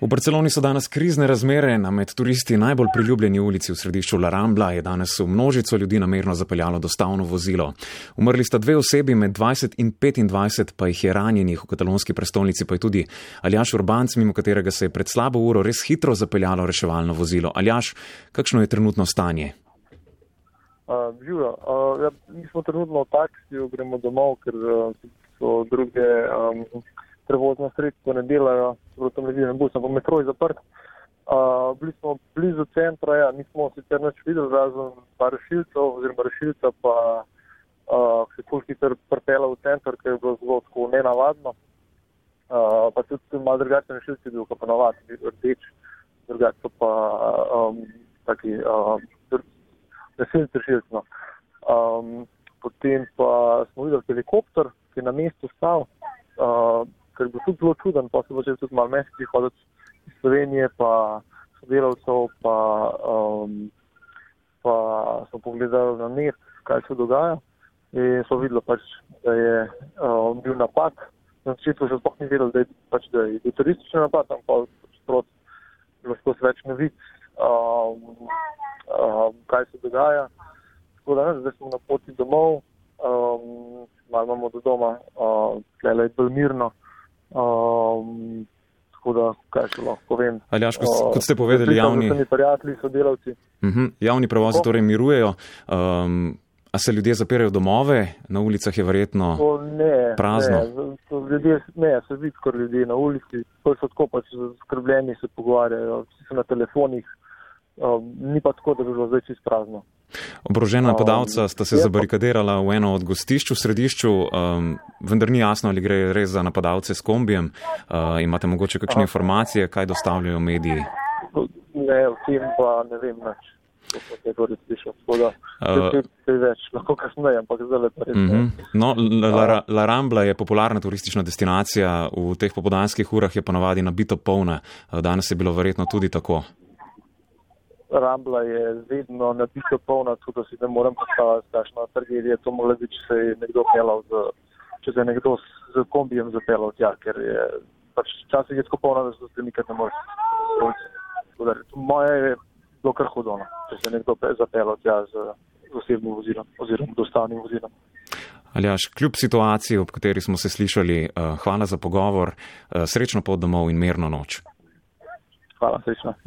V Barceloni so danes krizne razmere, na med turisti najbolj priljubljeni ulici v središču La Rambla je danes v množico ljudi namerno zapeljalo dostavno vozilo. Umrli sta dve osebi, med 20 in 25 pa jih je ranjenih, v katalonski prestolnici pa je tudi Aljaš Urbanc, mimo katerega se je pred slabo uro res hitro zapeljalo reševalno vozilo. Aljaš, kakšno je trenutno stanje? Uh, Živijo. Uh, ja, mi smo trenutno v taksiju, gremo domov, ker uh, so druge. Um, prevozna sredstva ne delajo, zelo tam ne bo, samo metro je zaprt. Uh, bili smo blizu centra, ja, nismo sicer nič videli, razen par rešilcev, oziroma rešilca pa uh, se je hitro prpela v center, ker je bilo zelo tako nenavadno. Uh, pa tudi malo drugačen rešilci bil, pa navadni, rdeč, drugače pa um, taki uh, rešilci rešilci. No. Um, potem pa smo videli helikopter, ki je na mestu stal. Uh, ker je bil tudi zelo čuden, pa bo že tudi malo mest prihoditi iz Slovenije, pa sodelavcev, pa, um, pa so pogledali na net, kaj se dogaja. In so videli, pač, da je um, bil napad. Na začetku se sploh ni vedel, da pač, da je bil turistični napad, tam pa pač lahko se več ne vidi, um, um, kaj se dogaja. Tako da ne, zdaj smo na poti domov, um, malo imamo do doma, uh, tle je bolj mirno. Um, tako da, kaj še lahko povem. Aljaš, kot, kot ste povedali, javni, prijatelji, sodelavci. Uh -huh, javni prevozi torej mirujejo. Um, a se ljudje zapirajo domove, na ulicah je verjetno to ne, prazno? Ne, ljudje, ne, se vidi skoraj ljudi na ulici, ko so tako pač skrbljeni, se pogovarjajo, vsi so na telefonih. Um, ni pa tako, da bi bilo zdaj čisto prazno. Obrožena napadalca sta se zabarikadirala v eno od gostišč v središču, um, vendar ni jasno, ali gre res za napadalce s kombijem. Uh, imate mogoče kakšne informacije, kaj dostavljajo mediji? Ne, v tem pa ne vem več. No, La, La Rambla je popularna turistična destinacija, v teh popodanskih urah je ponavadi nabito polna. Danes je bilo verjetno tudi tako. Rambla je vedno nabito polna, tudi si ne morem predstavljati, kakšna tragedija to mogla biti, če se je nekdo pelal z, če se je nekdo z, z kombijem zapelal tja, ker je pač časih je tako polna, da se nikad ne moreš. Moje je bilo kar hudo, no, če se je nekdo zapelal tja z, z osebnim vozilom oziroma dostavnim vozilom. Aljaš, kljub situaciji, ob kateri smo se slišali, uh, hvala za pogovor, uh, srečno pot domov in mirno noč. Hvala, srečno.